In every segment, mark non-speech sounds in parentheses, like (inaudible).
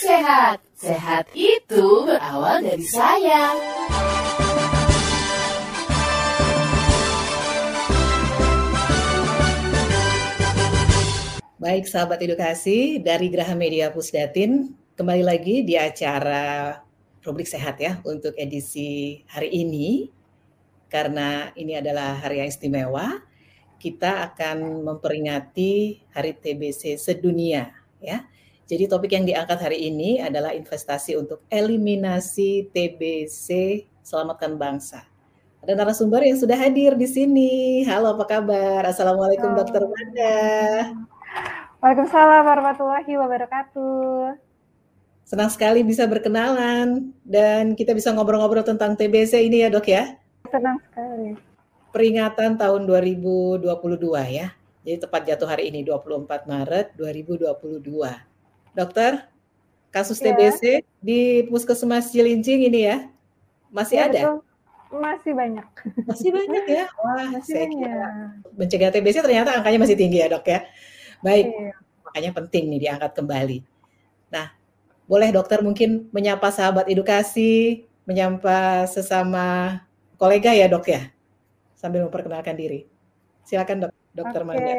sehat. Sehat itu berawal dari sayang. Baik sahabat edukasi dari Graha Media Pusdatin, kembali lagi di acara Publik Sehat ya untuk edisi hari ini. Karena ini adalah hari yang istimewa, kita akan memperingati Hari TBC sedunia ya. Jadi topik yang diangkat hari ini adalah investasi untuk eliminasi TBC Selamatkan Bangsa. Ada narasumber yang sudah hadir di sini. Halo, apa kabar? Assalamualaikum, Halo. Dokter Manda. Waalaikumsalam warahmatullahi wabarakatuh. Senang sekali bisa berkenalan dan kita bisa ngobrol-ngobrol tentang TBC ini ya dok ya. Senang sekali. Peringatan tahun 2022 ya. Jadi tepat jatuh hari ini 24 Maret 2022. Dokter, kasus ya. TBC di Puskesmas Cilincing ini ya masih ya, ada? Betul. Masih banyak. Masih banyak ya. (laughs) Wah, masih saya kira mencegah TBC ternyata angkanya masih tinggi ya, Dok ya. Baik, iya. makanya penting nih diangkat kembali. Nah, boleh dokter mungkin menyapa sahabat edukasi, menyapa sesama kolega ya dok ya, sambil memperkenalkan diri. Silakan dok, dokter Oke, Manda.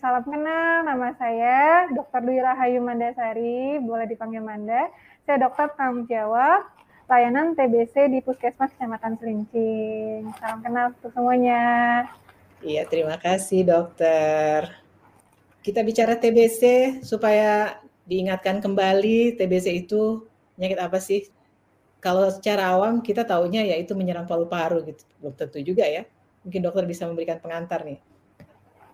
salam kenal, nama saya Dr. Dwi Rahayu Mandasari, boleh dipanggil Manda. Saya dokter tanggung jawab layanan TBC di Puskesmas Kecamatan Selincing. Salam kenal untuk semuanya. Iya, terima kasih dokter kita bicara TBC supaya diingatkan kembali TBC itu penyakit apa sih? Kalau secara awam kita tahunya ya itu menyerang paru-paru gitu. Belum tentu juga ya. Mungkin dokter bisa memberikan pengantar nih.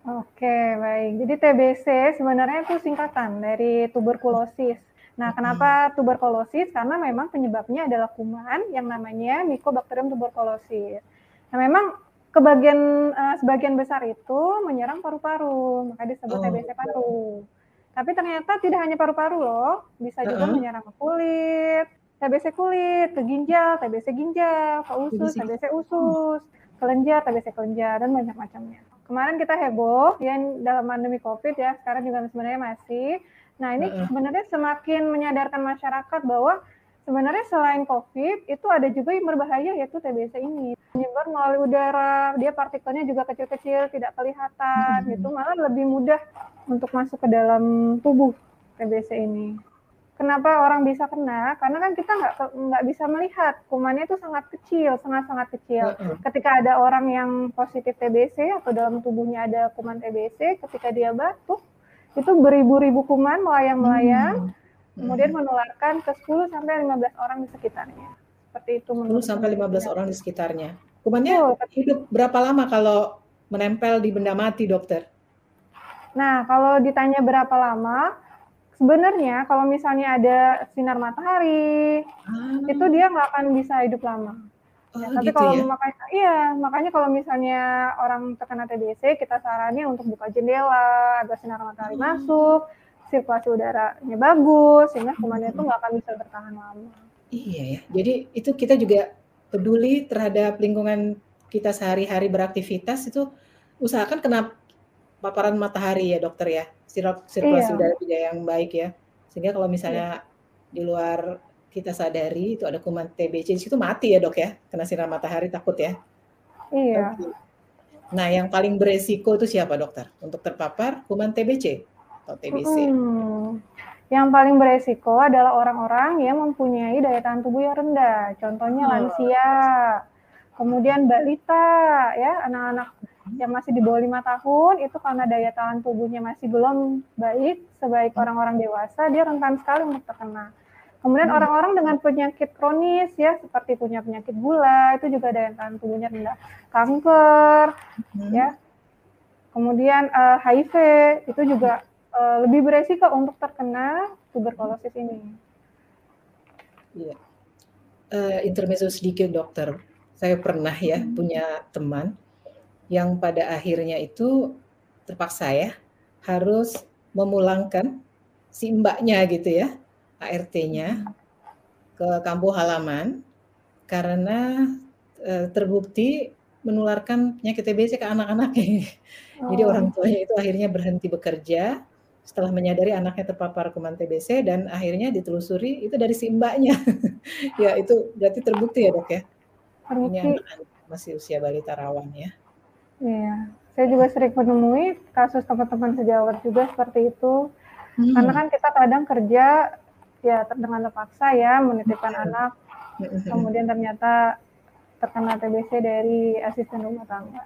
Oke, baik. Jadi TBC sebenarnya itu singkatan dari tuberkulosis. Nah, kenapa tuberkulosis? Karena memang penyebabnya adalah kuman yang namanya Mycobacterium tuberculosis. Nah, memang kebagian uh, sebagian besar itu menyerang paru-paru, maka disebut oh. TBC paru. Tapi ternyata tidak hanya paru-paru loh, bisa juga uh -huh. menyerang ke kulit, TBC kulit, ke ginjal, TBC ginjal, ke usus, TBC usus, kelenjar, TBC kelenjar, dan banyak macamnya. Kemarin kita heboh, ya dalam pandemi COVID ya, sekarang juga sebenarnya masih. Nah ini sebenarnya semakin menyadarkan masyarakat bahwa sebenarnya selain COVID itu ada juga yang berbahaya yaitu TBC ini menyebar melalui udara dia partikelnya juga kecil-kecil tidak kelihatan hmm. itu malah lebih mudah untuk masuk ke dalam tubuh TBC ini kenapa orang bisa kena karena kan kita nggak nggak bisa melihat kumannya itu sangat kecil sangat sangat kecil ketika ada orang yang positif TBC atau dalam tubuhnya ada kuman TBC ketika dia batuk itu beribu-ribu kuman melayang-melayang hmm kemudian menularkan ke 10 sampai 15 orang di sekitarnya. Seperti itu 10 sampai 15 orang di sekitarnya. Kumannya oh, hidup berapa lama kalau menempel di benda mati, dokter? Nah, kalau ditanya berapa lama, sebenarnya kalau misalnya ada sinar matahari, ah. itu dia nggak akan bisa hidup lama. Oh, ya, tapi gitu kalau ya? makanya iya makanya kalau misalnya orang terkena TBC kita saranin untuk buka jendela agar sinar matahari hmm. masuk sirkulasi udaranya bagus sehingga kumannya itu nggak akan bisa bertahan lama. Iya ya. Jadi itu kita juga peduli terhadap lingkungan kita sehari-hari beraktivitas itu usahakan kena paparan matahari ya dokter ya sirkulasi iya. udara juga yang baik ya sehingga kalau misalnya iya. di luar kita sadari itu ada kuman TBC di situ mati ya dok ya kena sinar matahari takut ya iya nah yang paling beresiko itu siapa dokter untuk terpapar kuman TBC atau TBC? Hmm. Yang paling beresiko adalah orang-orang yang mempunyai daya tahan tubuh yang rendah. Contohnya oh. lansia, kemudian balita, ya anak-anak yang masih di bawah lima tahun itu karena daya tahan tubuhnya masih belum baik sebaik hmm. orang-orang dewasa, dia rentan sekali untuk terkena. Kemudian hmm. orang-orang hmm. dengan penyakit kronis ya seperti punya penyakit gula itu juga daya tahan tubuhnya rendah, kanker, hmm. ya. Kemudian uh, eh, HIV itu juga uh, lebih beresiko untuk terkena tuberkulosis ini. Iya. Uh, intermezzo sedikit dokter. Saya pernah ya hmm. punya teman yang pada akhirnya itu terpaksa ya harus memulangkan si mbaknya gitu ya ART-nya ke kampung halaman karena uh, terbukti menularkan penyakit TBC ke anak-anaknya. (laughs) Oh. Jadi orang tuanya itu akhirnya berhenti bekerja setelah menyadari anaknya terpapar kuman TBC dan akhirnya ditelusuri itu dari si mbaknya. (laughs) ya itu berarti terbukti ya dok ya. Ini anak masih usia balita rawan ya. Iya, saya juga sering menemui kasus teman-teman sejawat juga seperti itu. Hmm. Karena kan kita kadang kerja ya dengan terpaksa ya menitipkan hmm. anak, hmm. kemudian ternyata terkena TBC dari asisten rumah tangga.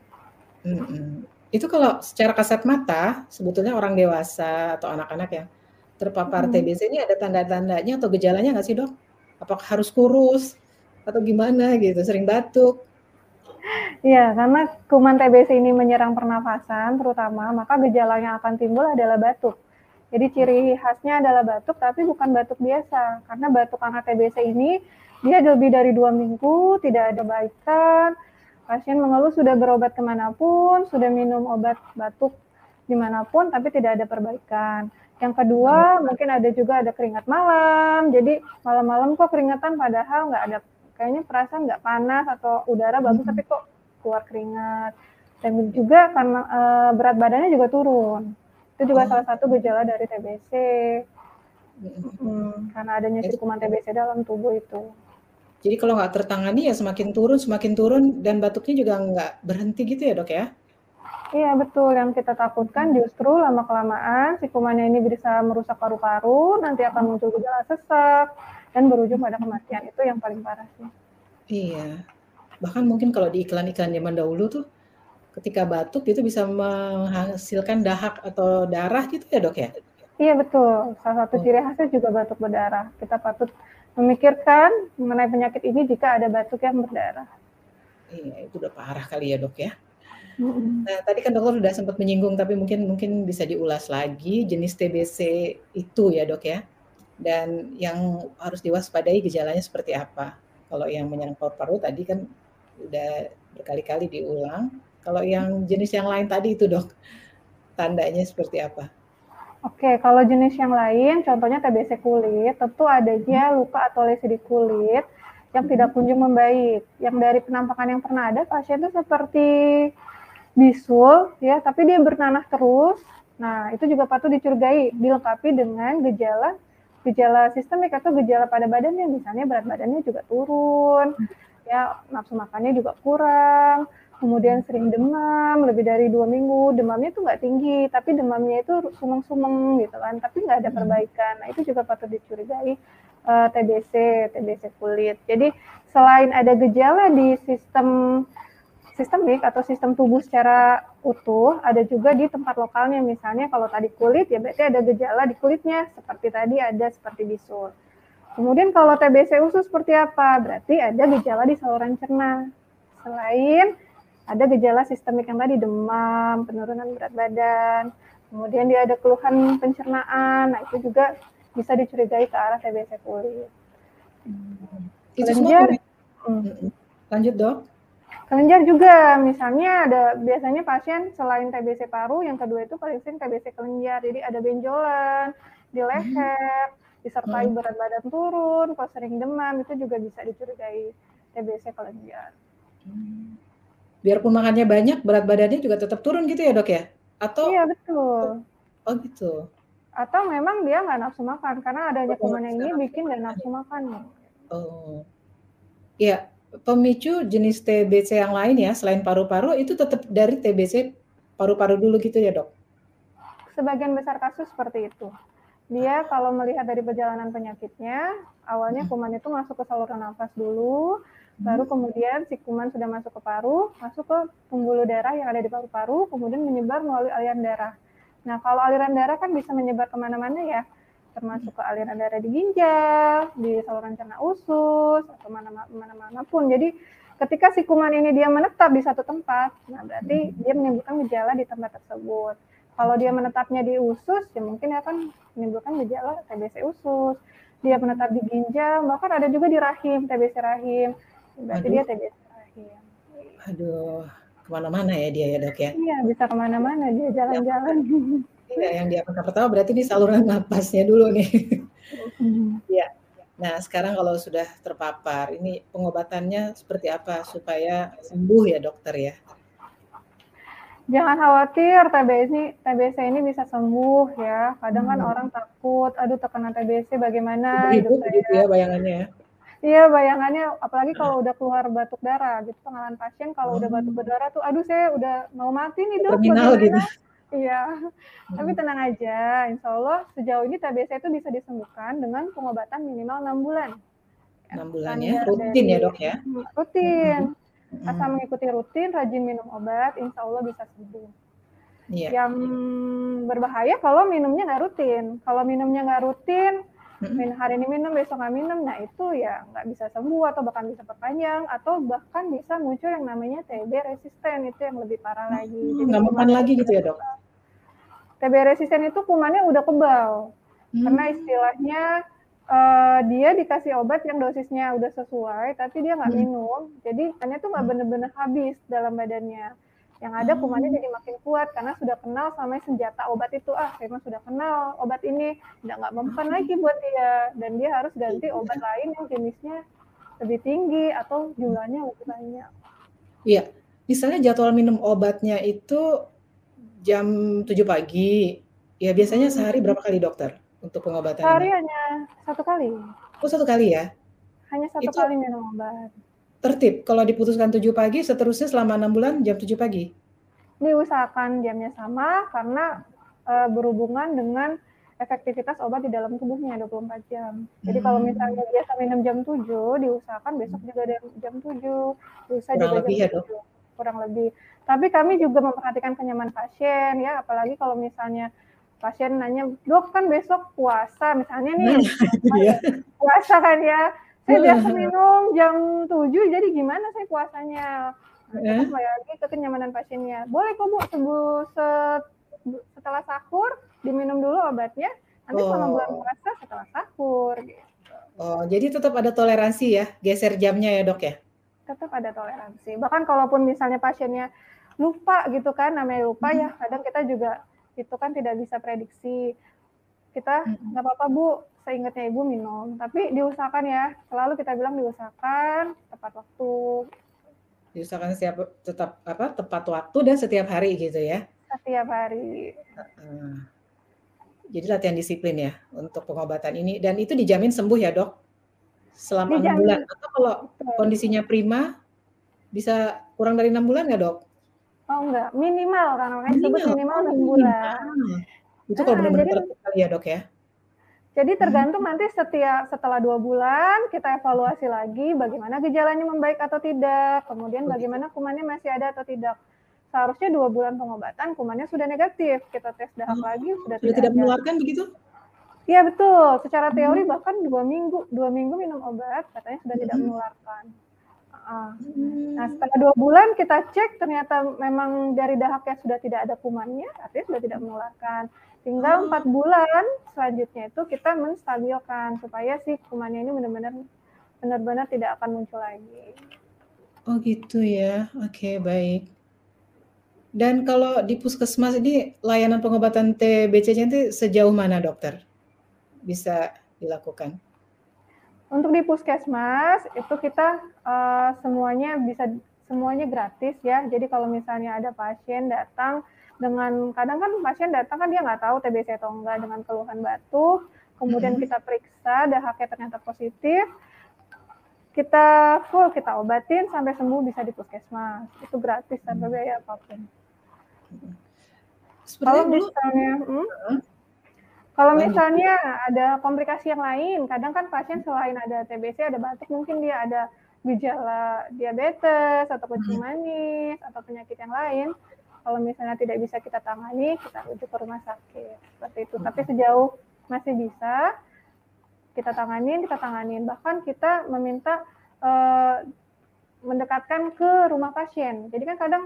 Hmm. Itu kalau secara kasat mata, sebetulnya orang dewasa atau anak-anak yang terpapar hmm. TBC ini ada tanda-tandanya atau gejalanya nggak sih dok? Apakah harus kurus atau gimana gitu, sering batuk? Iya, karena kuman TBC ini menyerang pernafasan terutama, maka gejala yang akan timbul adalah batuk. Jadi ciri khasnya adalah batuk, tapi bukan batuk biasa. Karena batuk karena TBC ini dia lebih dari dua minggu, tidak ada baikan, Pasien mengeluh sudah berobat ke mana pun, sudah minum obat batuk di mana pun, tapi tidak ada perbaikan. Yang kedua, hmm. mungkin ada juga ada keringat malam. Jadi malam-malam kok keringatan padahal nggak ada, kayaknya perasaan nggak panas atau udara bagus, tapi kok keluar keringat. Dan juga karena e, berat badannya juga turun. Itu juga oh. salah satu gejala dari TBC. Hmm, karena adanya kuman TBC dalam tubuh itu. Jadi kalau nggak tertangani ya semakin turun, semakin turun dan batuknya juga nggak berhenti gitu ya dok ya? Iya betul, yang kita takutkan justru lama-kelamaan si kumannya ini bisa merusak paru-paru, nanti akan muncul gejala sesak, dan berujung pada kematian. Itu yang paling parah sih. Iya, bahkan mungkin kalau di iklan-iklan zaman dahulu tuh, ketika batuk itu bisa menghasilkan dahak atau darah gitu ya dok ya? Iya betul, salah satu oh. ciri khasnya juga batuk berdarah. Kita patut memikirkan mengenai penyakit ini jika ada batuk yang berdarah. Iya, itu udah parah kali ya dok ya. Nah, tadi kan dokter sudah sempat menyinggung, tapi mungkin mungkin bisa diulas lagi jenis TBC itu ya dok ya. Dan yang harus diwaspadai gejalanya seperti apa. Kalau yang menyerang paru-paru tadi kan udah berkali-kali diulang. Kalau yang jenis yang lain tadi itu dok, tandanya seperti apa? Oke, kalau jenis yang lain, contohnya TBC kulit, tentu adanya luka atau lesi di kulit yang tidak kunjung membaik. Yang dari penampakan yang pernah ada, pasien itu seperti bisul, ya, tapi dia bernanah terus. Nah, itu juga patut dicurigai, dilengkapi dengan gejala gejala sistemik atau gejala pada badannya, misalnya berat badannya juga turun, ya nafsu makannya juga kurang, kemudian sering demam lebih dari dua minggu demamnya tuh nggak tinggi tapi demamnya itu sumeng-sumeng gitu kan tapi nggak ada hmm. perbaikan nah itu juga patut dicurigai uh, eh, TBC TBC kulit jadi selain ada gejala di sistem sistemik atau sistem tubuh secara utuh ada juga di tempat lokalnya misalnya kalau tadi kulit ya berarti ada gejala di kulitnya seperti tadi ada seperti bisul kemudian kalau TBC usus seperti apa berarti ada gejala di saluran cerna selain ada gejala sistemik yang tadi demam, penurunan berat badan, kemudian dia ada keluhan pencernaan, nah itu juga bisa dicurigai ke arah TBC kulit. Hmm. Itu kelenjar, hmm. lanjut dok. Kelenjar juga, misalnya ada biasanya pasien selain TBC paru, yang kedua itu paling sering TBC kelenjar, jadi ada benjolan di leher, hmm. disertai hmm. berat badan turun, kalau sering demam itu juga bisa dicurigai TBC kelenjar. Hmm biarpun makannya banyak, berat badannya juga tetap turun gitu ya dok ya? Atau? Iya betul. Oh gitu. Atau memang dia nggak nafsu makan karena adanya oh, kuman yang ini bikin nggak nafsu makan. Oh, ya pemicu jenis TBC yang lain ya selain paru-paru itu tetap dari TBC paru-paru dulu gitu ya dok? Sebagian besar kasus seperti itu. Dia kalau melihat dari perjalanan penyakitnya, awalnya kuman itu masuk ke saluran nafas dulu, Baru kemudian si kuman sudah masuk ke paru, masuk ke pembuluh darah yang ada di paru-paru, kemudian menyebar melalui aliran darah. Nah, kalau aliran darah kan bisa menyebar ke mana-mana ya, termasuk ke aliran darah di ginjal, di saluran cerna usus, atau mana-mana pun. Jadi ketika si kuman ini dia menetap di satu tempat, nah berarti dia menimbulkan gejala di tempat tersebut. Kalau dia menetapnya di usus, ya mungkin akan menimbulkan gejala TBC usus. Dia menetap di ginjal, bahkan ada juga di rahim, TBC rahim. Berarti Aduh. dia TBC rahim. Aduh, ke mana-mana ya dia ya dok ya? Iya, bisa ke mana-mana dia jalan-jalan. (laughs) Iya, yang dia pertama berarti ini saluran napasnya dulu nih. Iya. Nah, sekarang kalau sudah terpapar, ini pengobatannya seperti apa supaya sembuh ya dokter ya? Jangan khawatir, TBC ini, TBC ini bisa sembuh ya. Kadang kan Hmm. orang takut, aduh terkena TBC bagaimana Hidup hidup gitu ya bayangannya ya. Iya, bayangannya apalagi kalau udah keluar batuk darah gitu. Pengalaman pasien kalau udah batuk berdarah tuh, aduh saya udah mau mati nih dok, Terminal gitu. Iya, tapi Hmm. tenang aja. Insya Allah sejauh ini TBC itu bisa disembuhkan dengan pengobatan minimal 6 bulan. Enam bulan ya, rutin ya dok ya. Hmm, Rutin. Hmm. Asal mengikuti rutin, rajin minum obat, insya Allah bisa sembuh. Iya. Yang berbahaya kalau minumnya nggak rutin. Kalau minumnya nggak rutin, min- hari ini minum, besok nggak minum, nah itu ya nggak bisa sembuh atau bahkan bisa perpanjang atau bahkan bisa muncul yang namanya TB resisten itu yang lebih parah lagi. Jadi Nggak makan lagi gitu ya dok. TB resisten itu kumannya udah kebal Hmm. karena istilahnya eh, dia dikasih obat yang dosisnya udah sesuai tapi dia nggak Hmm. minum jadi kumannya tuh nggak Hmm. bener-bener habis dalam badannya yang ada kumannya Oh. jadi makin kuat karena sudah kenal sama senjata obat itu ah saya mah sudah kenal obat ini udah nggak mempan Hmm. lagi buat dia dan dia harus ganti Iya. obat lain yang jenisnya lebih tinggi atau jumlahnya lebih banyak Iya. Misalnya jadwal minum obatnya itu jam 7 pagi. Ya biasanya Hmm. sehari berapa kali dokter untuk pengobatan sehari ini? hanya satu kali Oh satu kali ya. hanya satu Itu- kali minum obat Tertib. Kalau diputuskan 7 pagi, seterusnya selama 6 bulan jam 7 pagi. diusahakan jamnya sama karena eh, berhubungan dengan efektivitas obat di dalam tubuhnya 24 jam. Jadi kalau Hmm. misalnya biasa minum jam 7, diusahakan besok juga jam, jam 7, lusa Kurang juga lebih jam ya, Dok? 7, kurang lebih. Tapi kami juga memperhatikan kenyamanan pasien ya, apalagi kalau misalnya pasien nanya, dok kan besok puasa, misalnya nih Nah, dia. (laughs) puasa kan ya, saya biasa minum jam 7, jadi gimana saya puasanya? Nah, kembali lagi ke kenyamanan pasiennya. Boleh kok Bu, setelah sahur diminum dulu obatnya, nanti selama bulan Oh. puasa setelah sahur. Gitu. Oh, jadi tetap ada toleransi ya, geser jamnya ya dok ya? Tetap ada toleransi. Bahkan kalaupun misalnya pasiennya lupa gitu kan, namanya lupa ya, kadang kita juga itu kan tidak bisa prediksi. Kita Mm-mm. nggak apa-apa Bu, seingatnya Ibu minum. Tapi diusahakan ya, selalu kita bilang diusahakan tepat waktu, Diusahakan setiap tetap apa tepat waktu dan setiap hari gitu ya. setiap hari. Jadi latihan disiplin ya untuk pengobatan ini dan itu dijamin sembuh ya dok selama enam bulan atau kalau Betul. kondisinya prima bisa kurang dari enam bulan nggak dok? Oh enggak, minimal kan makanya disebut Minimal. minimal Oh, 6 bulan. Itu kalau Ah, benar-benar ya dok ya. Jadi tergantung nanti setiap setelah dua bulan kita evaluasi lagi bagaimana gejalanya membaik atau tidak, kemudian bagaimana kumannya masih ada atau tidak. Seharusnya dua bulan pengobatan kumannya sudah negatif, kita tes dahak Oh, lagi sudah Sudah tidak tidak menularkan begitu? Iya betul, secara Hmm. teori bahkan dua minggu dua minggu minum obat katanya sudah tidak Hmm. menularkan. Ah. Hmm. Nah setelah dua bulan kita cek ternyata memang dari dahaknya sudah tidak ada kumannya, artinya sudah tidak menularkan. Tinggal Oh. empat bulan selanjutnya itu kita menstabilkan supaya si kumannya ini benar-benar benar-benar tidak akan muncul lagi. Oh gitu ya. Oke, baik. Dan kalau di puskesmas ini layanan pengobatan TBC itu sejauh mana dokter bisa dilakukan? Untuk di puskesmas itu kita eh, semuanya bisa semuanya gratis ya. Jadi kalau misalnya ada pasien datang dengan kadang kan pasien datang kan dia nggak tahu TBC atau enggak dengan keluhan batuk, kemudian Mhm. kita periksa dahaknya ternyata positif, kita full kita obatin sampai sembuh bisa di puskesmas. Itu gratis tanpa Hmm. biaya apa pun. Kalau dulu misalnya, hmm? Kalau misalnya ada komplikasi yang lain, kadang kan pasien selain ada TBC, ada batuk, mungkin dia ada gejala diabetes atau kencing Hmm. manis atau penyakit yang lain. Kalau misalnya tidak bisa kita tangani, kita rujuk ke rumah sakit seperti itu. Tapi Hmm. sejauh masih bisa kita tanganin, kita tanganin. Bahkan kita meminta eh, mendekatkan ke rumah pasien. Jadi kan kadang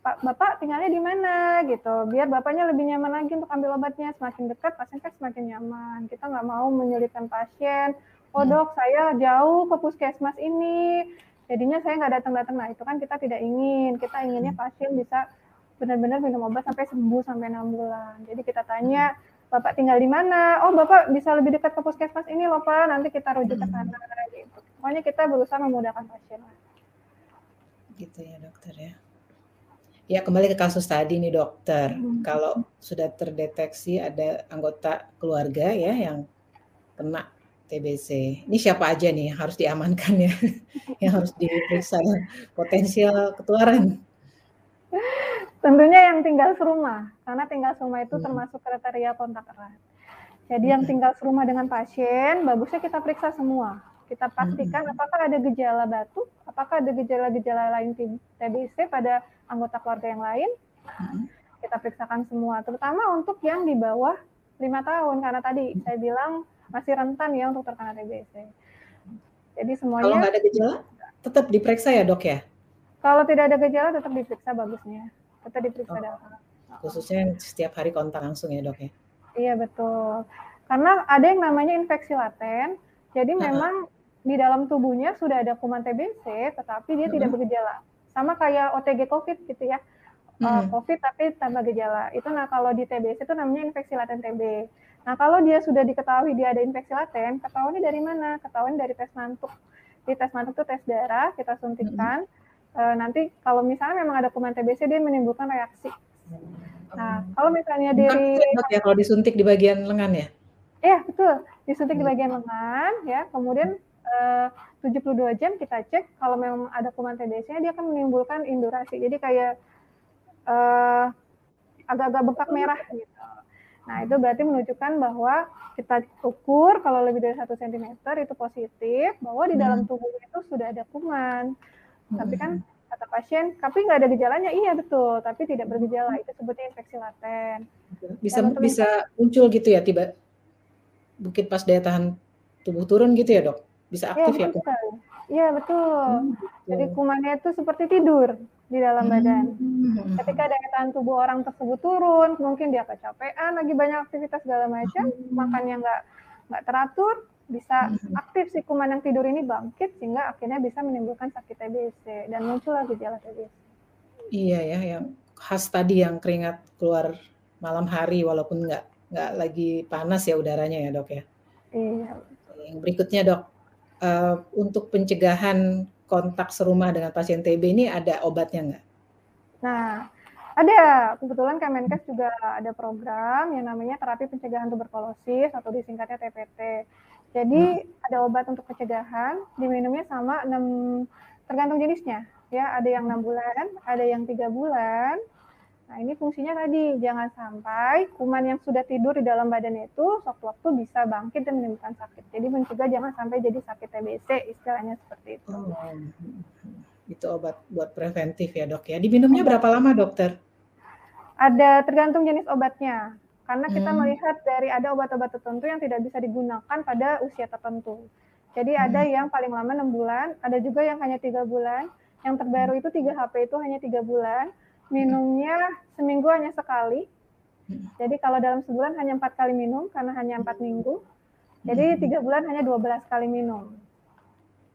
Pak Bapak tinggalnya di mana gitu, biar bapaknya lebih nyaman lagi untuk ambil obatnya. Semakin dekat pasien kan semakin nyaman. Kita nggak mau menyulitkan pasien. Oh Hmm. dok, saya jauh ke puskesmas ini, jadinya saya nggak datang-datang. Nah itu kan kita tidak ingin. Kita inginnya pasien bisa benar-benar minum obat sampai sembuh sampai enam bulan. Jadi kita tanya, bapak tinggal di mana? Oh bapak bisa lebih dekat ke puskesmas ini loh pak. Nanti kita rujuk ke sana. Gitu. Pokoknya kita berusaha memudahkan pasien. gitu ya dokter ya. Ya kembali ke kasus tadi nih dokter. Hmm. Kalau sudah terdeteksi ada anggota keluarga ya yang kena TBC. Ini siapa aja nih harus diamankan ya, (laughs) yang harus diperiksa potensial ketularan. Tentunya yang tinggal serumah, karena tinggal serumah itu hmm. termasuk kriteria kontak erat. Jadi yang hmm. tinggal serumah dengan pasien, bagusnya kita periksa semua. Kita pastikan hmm. apakah ada gejala batuk, apakah ada gejala-gejala lain TBC pada anggota keluarga yang lain. Kita periksakan semua, terutama untuk yang di bawah lima tahun, karena tadi saya bilang masih rentan ya untuk terkena TBC. Jadi semuanya. Kalau nggak ada gejala, tetap diperiksa ya dok ya? Kalau tidak ada gejala, tetap diperiksa bagusnya. Tetap diperiksa oh. darah. Khususnya setiap hari kontak langsung ya dok ya? Iya betul. Karena ada yang namanya infeksi laten. Jadi memang di dalam tubuhnya sudah ada kuman TBC, tetapi dia uh-huh. tidak bergejala. Sama kayak OTG COVID gitu ya. Uh, COVID tapi tanpa gejala. Itu nah kalau di TBC itu namanya infeksi laten TB. Nah, kalau dia sudah diketahui dia ada infeksi laten, ketahuan dari mana? Ketahuan dari tes mantuk. Di tes mantuk itu tes darah, kita suntikkan. Mm-hmm. Uh, nanti kalau misalnya memang ada kuman TBC, dia menimbulkan reaksi. Nah, kalau misalnya dari ya kalau disuntik di bagian lengan ya? Iya, betul. Disuntik di bagian lengan ya. Kemudian eh, uh, 72 jam kita cek kalau memang ada kuman TBC dia akan menimbulkan indurasi. Jadi kayak uh, agak-agak bengkak merah gitu. Nah, itu berarti menunjukkan bahwa kita ukur kalau lebih dari satu cm itu positif, bahwa di dalam hmm. tubuh itu sudah ada kuman. Hmm. Tapi kan kata pasien, tapi nggak ada gejalanya, iya betul, tapi tidak bergejala, itu sebutnya infeksi laten. Bisa bisa muncul gitu ya tiba mungkin pas daya tahan tubuh turun gitu ya dok? Bisa aktif ya? Iya ya, betul. Hmm, Jadi kumannya itu seperti tidur di dalam hmm. badan. Hmm. Ketika daya tahan tubuh orang tersebut turun, mungkin dia kecapean, lagi banyak aktivitas segala macam, hmm. makannya nggak nggak teratur, bisa hmm. aktif si kuman yang tidur ini bangkit sehingga akhirnya bisa menimbulkan sakit TBC dan muncul lagi gejala TBC. Iya ya, yang khas tadi yang keringat keluar malam hari walaupun nggak nggak lagi panas ya udaranya ya dok ya. Iya. Yang berikutnya dok, uh, untuk pencegahan kontak serumah dengan pasien TB ini ada obatnya nggak? Nah, ada. Kebetulan Kemenkes juga ada program yang namanya terapi pencegahan tuberkulosis atau disingkatnya TPT. Jadi hmm. ada obat untuk pencegahan, diminumnya sama 6 tergantung jenisnya. Ya, ada yang enam bulan, ada yang tiga bulan, Nah, ini fungsinya tadi, jangan sampai kuman yang sudah tidur di dalam badan itu sewaktu-waktu bisa bangkit dan menimbulkan sakit. Jadi mencegah jangan sampai jadi sakit TBC, istilahnya seperti itu. Oh, itu obat buat preventif ya dok ya. Diminumnya berapa lama dokter? Ada tergantung jenis obatnya. Karena kita hmm. melihat dari ada obat-obat tertentu yang tidak bisa digunakan pada usia tertentu. Jadi hmm. ada yang paling lama 6 bulan, ada juga yang hanya tiga bulan. Yang terbaru itu 3 HP itu hanya tiga bulan minumnya seminggu hanya sekali. Hmm. Jadi kalau dalam sebulan hanya empat kali minum karena hanya empat minggu. Jadi hmm. tiga bulan hanya 12 kali minum.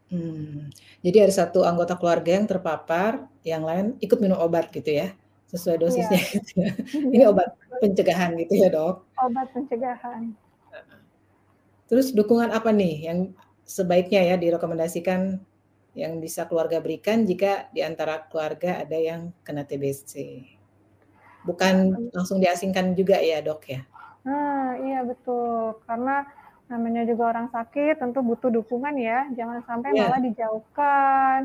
Hmm. Jadi ada satu anggota keluarga yang terpapar, yang lain ikut minum obat gitu ya, sesuai dosisnya. Iya. (laughs) Gitu ya. Ini obat pencegahan gitu ya dok? Obat pencegahan. Terus dukungan apa nih yang sebaiknya ya direkomendasikan yang bisa keluarga berikan jika di antara keluarga ada yang kena TBC. Bukan langsung diasingkan juga ya dok ya? Nah iya betul, karena namanya juga orang sakit tentu butuh dukungan ya, jangan sampai yeah. malah dijauhkan.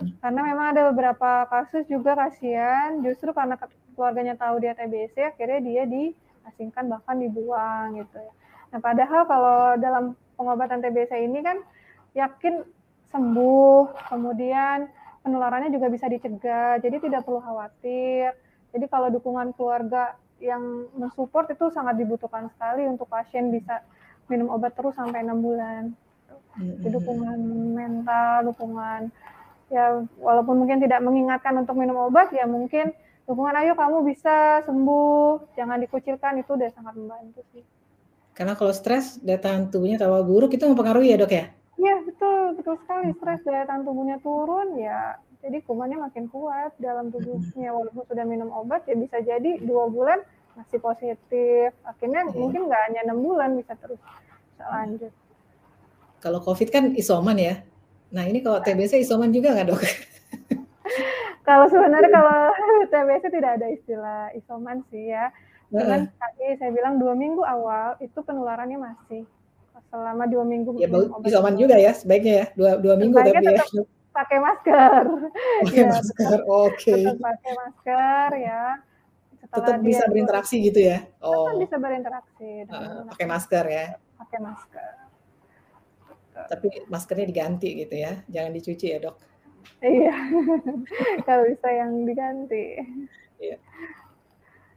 Karena memang ada beberapa kasus juga kasihan, justru karena keluarganya tahu dia TBC, akhirnya dia diasingkan bahkan dibuang gitu ya. Nah padahal kalau dalam pengobatan TBC ini kan yakin sembuh, kemudian penularannya juga bisa dicegah, jadi tidak perlu khawatir. Jadi kalau dukungan keluarga yang mensupport itu sangat dibutuhkan sekali untuk pasien bisa minum obat terus sampai enam bulan. Jadi dukungan mental, dukungan ya walaupun mungkin tidak mengingatkan untuk minum obat ya mungkin dukungan ayo kamu bisa sembuh, jangan dikucilkan itu udah sangat membantu sih. Karena kalau stres daya tahan tubuhnya tambah buruk itu mempengaruhi ya dok ya? Iya betul, betul sekali. Stres daya tahan tubuhnya turun ya, jadi kumannya makin kuat dalam tubuhnya. Walaupun sudah minum obat ya bisa jadi dua bulan masih positif. Akhirnya hmm. mungkin nggak hanya enam bulan bisa terus bisa lanjut. Kalau COVID kan isoman ya. Nah ini kalau TBC isoman juga nggak dok? (laughs) kalau sebenarnya kalau (laughs) TBC tidak ada istilah isoman sih ya. Cuman tadi saya bilang dua minggu awal itu penularannya masih selama dua minggu Ya obat isoman juga ya sebaiknya ya, 2 2 minggu Sebaiknya tapi ya. tetap pakai masker. (laughs) Pakai Ya, masker, tetap oke. tetap pakai masker ya. Setelah Tetap bisa dua berinteraksi gitu ya? tetap Oh, bisa berinteraksi menggunakan pakai masker ya? pakai masker. Tapi maskernya diganti gitu ya, jangan dicuci ya, Dok? Iya, (laughs) kalau bisa yang diganti. Iya.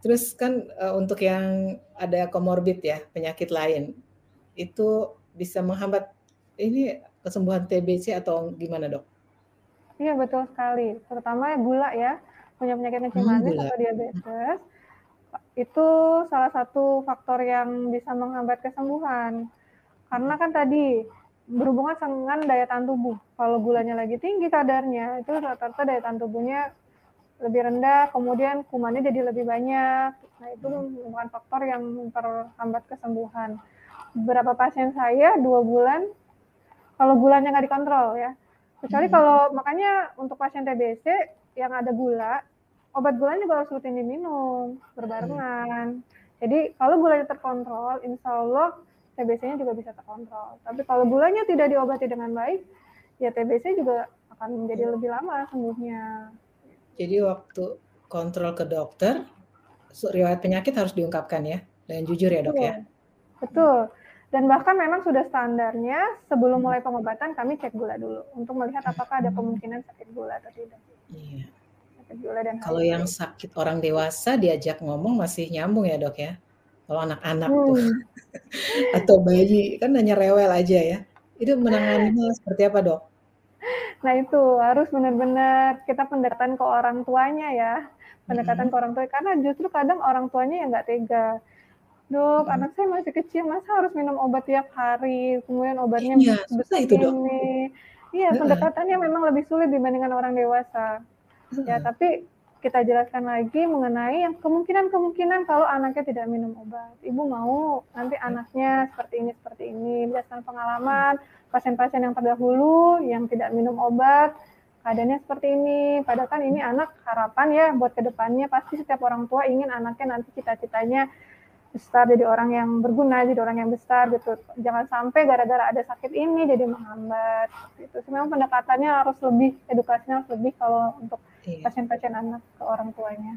Terus kan, eee, untuk yang ada comorbid ya, penyakit lain, itu bisa menghambat ini kesembuhan TBC atau gimana, Dok? Iya, betul sekali, terutama gula ya, punya penyakit kencing Hmm, manis gula. atau diabetes, itu salah satu faktor yang bisa menghambat kesembuhan. Karena kan tadi, berhubungan dengan daya tahan tubuh. Kalau gulanya lagi tinggi kadarnya, itu rata-rata daya tahan tubuhnya lebih rendah, kemudian kumannya jadi lebih banyak. Nah, itu merupakan faktor yang memperhambat kesembuhan. Beberapa pasien saya 2 bulan, kalau gulanya nggak dikontrol ya, kecuali Hmm. kalau makanya untuk pasien TBC yang ada gula, obat gulanya juga harus rutin diminum, berbarengan. Jadi kalau gulanya terkontrol, insya Allah TBC-nya juga bisa terkontrol. Tapi kalau gulanya tidak diobati dengan baik, ya TBC juga akan menjadi lebih lama sembuhnya. Jadi waktu kontrol ke dokter, riwayat penyakit harus diungkapkan ya, dengan jujur ya, Dok, Iya, ya? betul. Dan bahkan memang sudah standarnya sebelum mulai pengobatan kami cek gula dulu untuk melihat apakah ada kemungkinan sakit gula atau tidak. Iya. Sakit gula dan Kalau yang sakit orang dewasa diajak ngomong masih nyambung ya, Dok, ya? Kalau anak-anak tuh Hmm. (laughs) atau bayi, kan hanya rewel aja ya. Itu menanganinya seperti apa, Dok? Nah itu harus benar-benar kita pendekatan ke orang tuanya ya, pendekatan Mhm. ke orang tua karena justru kadang orang tuanya yang nggak tega. Dok, Mhm. anak saya masih kecil, masa harus minum obat tiap hari, kemudian obatnya Iya, susah itu, Dok. Iya, pendekatannya memang lebih sulit dibandingkan orang dewasa. Ya, Heeh. tapi kita jelaskan lagi mengenai yang kemungkinan-kemungkinan kalau anaknya tidak minum obat. Ibu mau nanti anaknya seperti ini, seperti ini, berdasarkan pengalaman pasien-pasien yang terdahulu yang tidak minum obat, keadaannya seperti ini. Padahal kan ini anak harapan ya buat ke depannya pasti setiap orang tua ingin anaknya nanti cita-citanya besar jadi orang yang berguna, jadi orang yang besar gitu. Jangan sampai gara-gara ada sakit ini jadi menghambat. Itu memang pendekatannya harus lebih, edukasinya harus lebih kalau untuk Iya. pasien-pasien anak ke orang tuanya.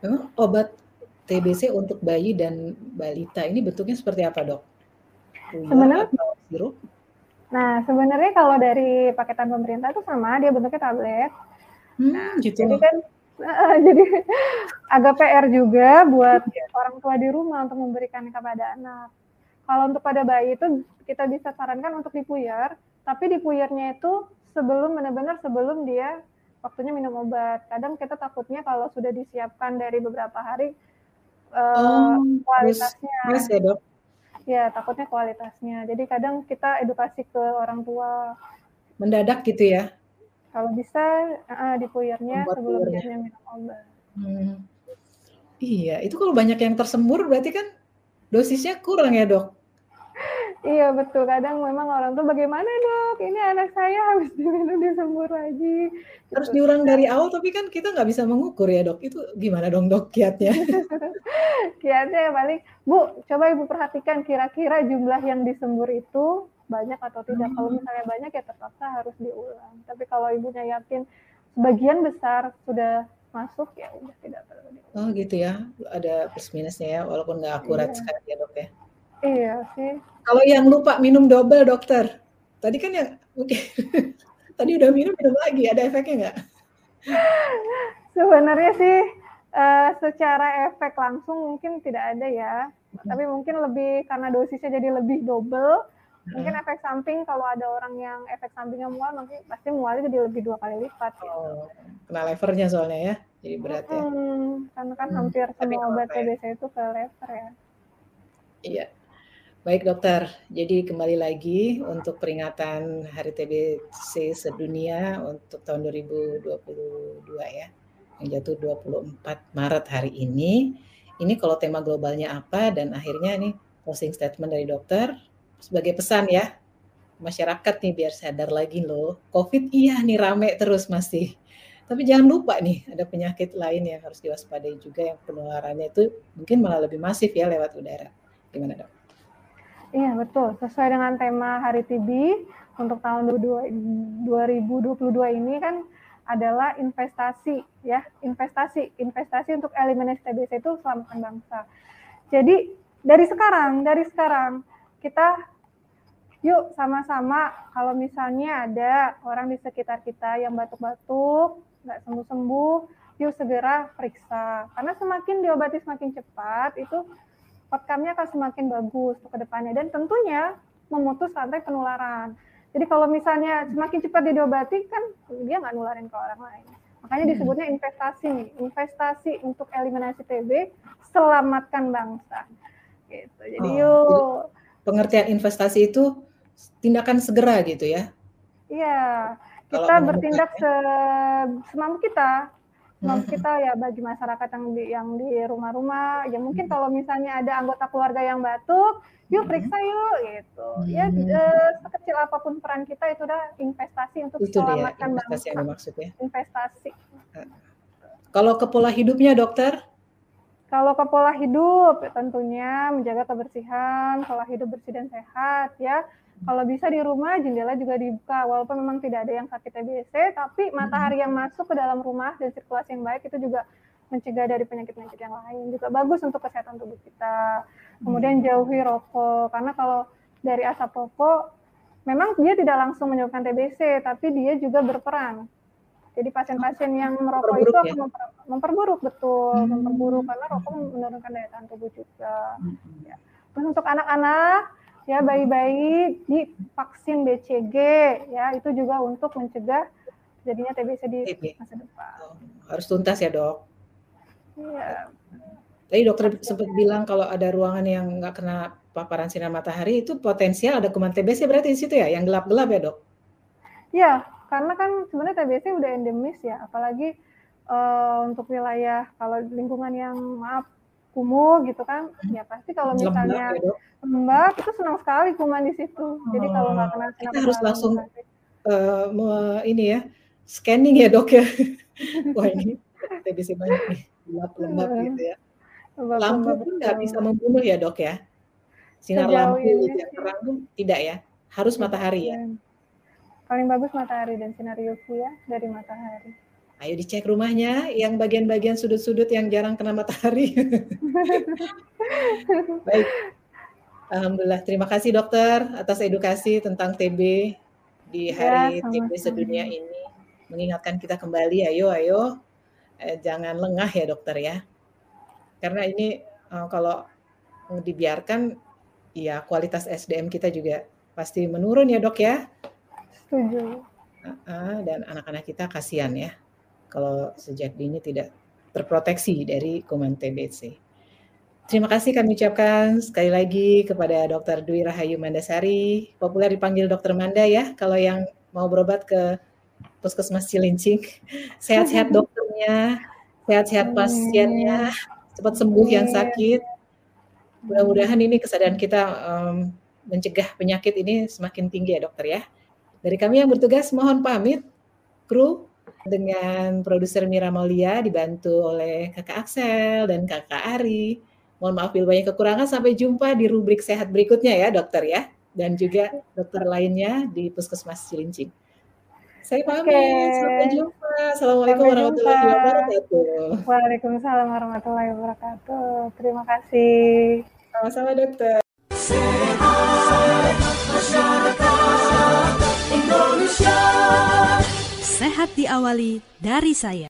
Memang obat TBC untuk bayi dan balita ini bentuknya seperti apa, Dok? Sebenarnya sirup? Nah, sebenarnya kalau dari paketan pemerintah itu sama, dia bentuknya tablet. Hmm, gitu. Jadi kan (laughs) jadi agak PR juga buat orang tua di rumah untuk memberikan kepada anak. Kalau untuk pada bayi itu kita bisa sarankan untuk dipuyar, tapi dipuyarnya itu sebelum benar-benar sebelum dia waktunya minum obat. Kadang kita takutnya kalau sudah disiapkan dari beberapa hari eh, Oh, kualitasnya stres ya, Dok? ya takutnya kualitasnya. Jadi kadang kita edukasi ke orang tua Mendadak gitu ya? Kalau bisa eh, dipuyarnya Membuat sebelum puyarnya. dia minum obat. Hmm. Iya, itu kalau banyak yang tersembur berarti kan dosisnya kurang ya, Dok? Iya betul, kadang memang orang tuh bagaimana dok, ini anak saya habis (laughs) diminum disembur lagi. Harus Gitu. diurang dari awal, tapi kan kita nggak bisa mengukur ya, Dok. Itu gimana dong, Dok, kiatnya? (laughs) Kiatnya paling, Bu, coba Ibu perhatikan kira-kira jumlah yang disembur itu banyak atau tidak. Kalau Hmm. misalnya banyak ya terpaksa harus diulang. Tapi kalau ibunya yakin sebagian besar sudah masuk ya udah tidak perlu diulang. Oh gitu ya, ada plus minusnya ya, walaupun nggak akurat Iya. sekali ya, Dok, ya. Iya sih. Kalau yang lupa minum double, dokter, tadi kan yang mungkin (laughs) tadi udah minum, minum lagi, ada efeknya nggak? (laughs) Sebenarnya sih eh, secara efek langsung mungkin tidak ada ya. Mhm. Tapi mungkin lebih karena dosisnya jadi lebih double, mungkin efek samping kalau ada orang yang efek sampingnya mual mungkin pasti mualnya jadi lebih dua kali lipat gitu. Oh, kena levernya soalnya ya, jadi berat ya. Karena kan Hmm, hampir tapi semua obat. TBC itu ke lever ya. Iya. Baik dokter, jadi kembali lagi untuk peringatan Hari TBC sedunia untuk tahun 2022 ya, yang jatuh 24 Maret hari ini. Ini kalau tema globalnya apa dan akhirnya nih closing statement dari dokter sebagai pesan ya masyarakat nih biar sadar lagi loh, COVID iya nih rame terus masih. Tapi jangan lupa nih, ada penyakit lain yang harus diwaspadai juga yang penularannya itu mungkin malah lebih masif ya lewat udara. Gimana dok? Iya betul, sesuai dengan tema Hari TB untuk tahun 2022 ini kan adalah investasi ya, investasi, investasi untuk eliminasi TBC itu selamatkan bangsa. Jadi dari sekarang, dari sekarang kita yuk sama-sama kalau misalnya ada orang di sekitar kita yang batuk-batuk, nggak sembuh-sembuh, yuk segera periksa. Karena semakin diobati semakin cepat, itu outcome-nya akan semakin bagus untuk ke depannya. Dan tentunya memutus rantai penularan. Jadi kalau misalnya semakin cepat diobati kan dia nggak nularin ke orang lain. Makanya hmm. disebutnya investasi nih, investasi untuk eliminasi TB, selamatkan bangsa. Gitu. Jadi oh, yuk. Pengertian investasi itu tindakan segera gitu ya? Iya, kita bertindak ya? semampu kita. Hmm. kita ya bagi masyarakat yang di yang di rumah-rumah. Ya mungkin kalau misalnya ada anggota keluarga yang batuk yuk periksa yuk gitu. Ya eh, sekecil apa pun peran kita itu udah investasi untuk itu selamatkan dia, investasi bangsa. yang dimaksud ya. Investasi. Kalau ke pola hidupnya dokter? Kalau ke pola hidup tentunya menjaga kebersihan pola hidup bersih dan sehat ya kalau bisa di rumah jendela juga dibuka. Walaupun memang tidak ada yang sakit TBC tapi matahari yang masuk ke dalam rumah dan sirkulasi yang baik itu juga mencegah dari penyakit-penyakit yang lain. Juga bagus untuk kesehatan tubuh kita. Kemudian jauhi rokok. Karena kalau dari asap rokok memang dia tidak langsung menyebabkan TBC tapi dia juga berperan. Jadi pasien-pasien yang merokok itu akan ya? memper, memperburuk betul. Hmm. memperburuk karena rokok menurunkan daya tahan tubuh juga. Hmm. ya. terus untuk anak-anak ya bayi-bayi di vaksin BCG ya itu juga untuk mencegah jadinya TBC di masa depan. Oh, harus tuntas ya dok. Iya. Tadi dokter sempat bilang kalau ada ruangan yang nggak kena paparan sinar matahari itu potensial ada kuman TBC berarti di situ ya, yang gelap-gelap ya dok? Iya, karena kan sebenarnya TBC udah endemis ya, apalagi uh, untuk wilayah kalau lingkungan yang maaf kumuh gitu kan, ya pasti kalau misalnya ya, lembab itu senang sekali kuman di situ. Jadi kalau nggak kena sinar harus langsung uh, me, ini ya scanning ya dok ya. (laughs) Wah ini TBC banyak nih gelap lembab gitu ya. lampu pun nggak bisa membunuh ya dok ya. Sinar Sejauh lampu ini yang terang pun tidak ya. Harus matahari ya. Paling bagus matahari dan sinar UV ya dari matahari. Ayo dicek rumahnya yang bagian-bagian sudut-sudut yang jarang kena matahari. (laughs) Baik, Alhamdulillah, terima kasih dokter atas edukasi tentang TB di ya, hari ya, TB sedunia ini. Mengingatkan kita kembali, ayo, ayo, eh, jangan lengah ya dokter ya. Karena ini eh, kalau dibiarkan, ya kualitas SDM kita juga pasti menurun ya dok ya. Setuju. dan anak-anak kita kasihan ya, kalau sejak dini tidak terproteksi dari kuman TBC. Terima kasih kami ucapkan sekali lagi kepada Dr. Dwi Rahayu Mandasari, populer dipanggil Dr. Manda ya, kalau yang mau berobat ke Puskesmas Cilincing. (laughs) Sehat-sehat dokternya, sehat-sehat pasiennya, cepat sembuh yang sakit. Mudah-mudahan ini kesadaran kita um, mencegah penyakit ini semakin tinggi ya dokter ya. Dari kami yang bertugas mohon pamit, kru dengan produser Mira Maulia dibantu oleh kakak Axel dan kakak Ari. Mohon maaf bila banyak kekurangan. Sampai jumpa di rubrik sehat berikutnya ya dokter ya. Dan juga dokter lainnya di Puskesmas Cilincing. Saya pamit. Okay. Sampai jumpa. Assalamualaikum Sampai warahmatullahi jumpa. wabarakatuh. Waalaikumsalam warahmatullahi wabarakatuh. Terima kasih. Sama-sama dokter. Sehat diawali dari saya.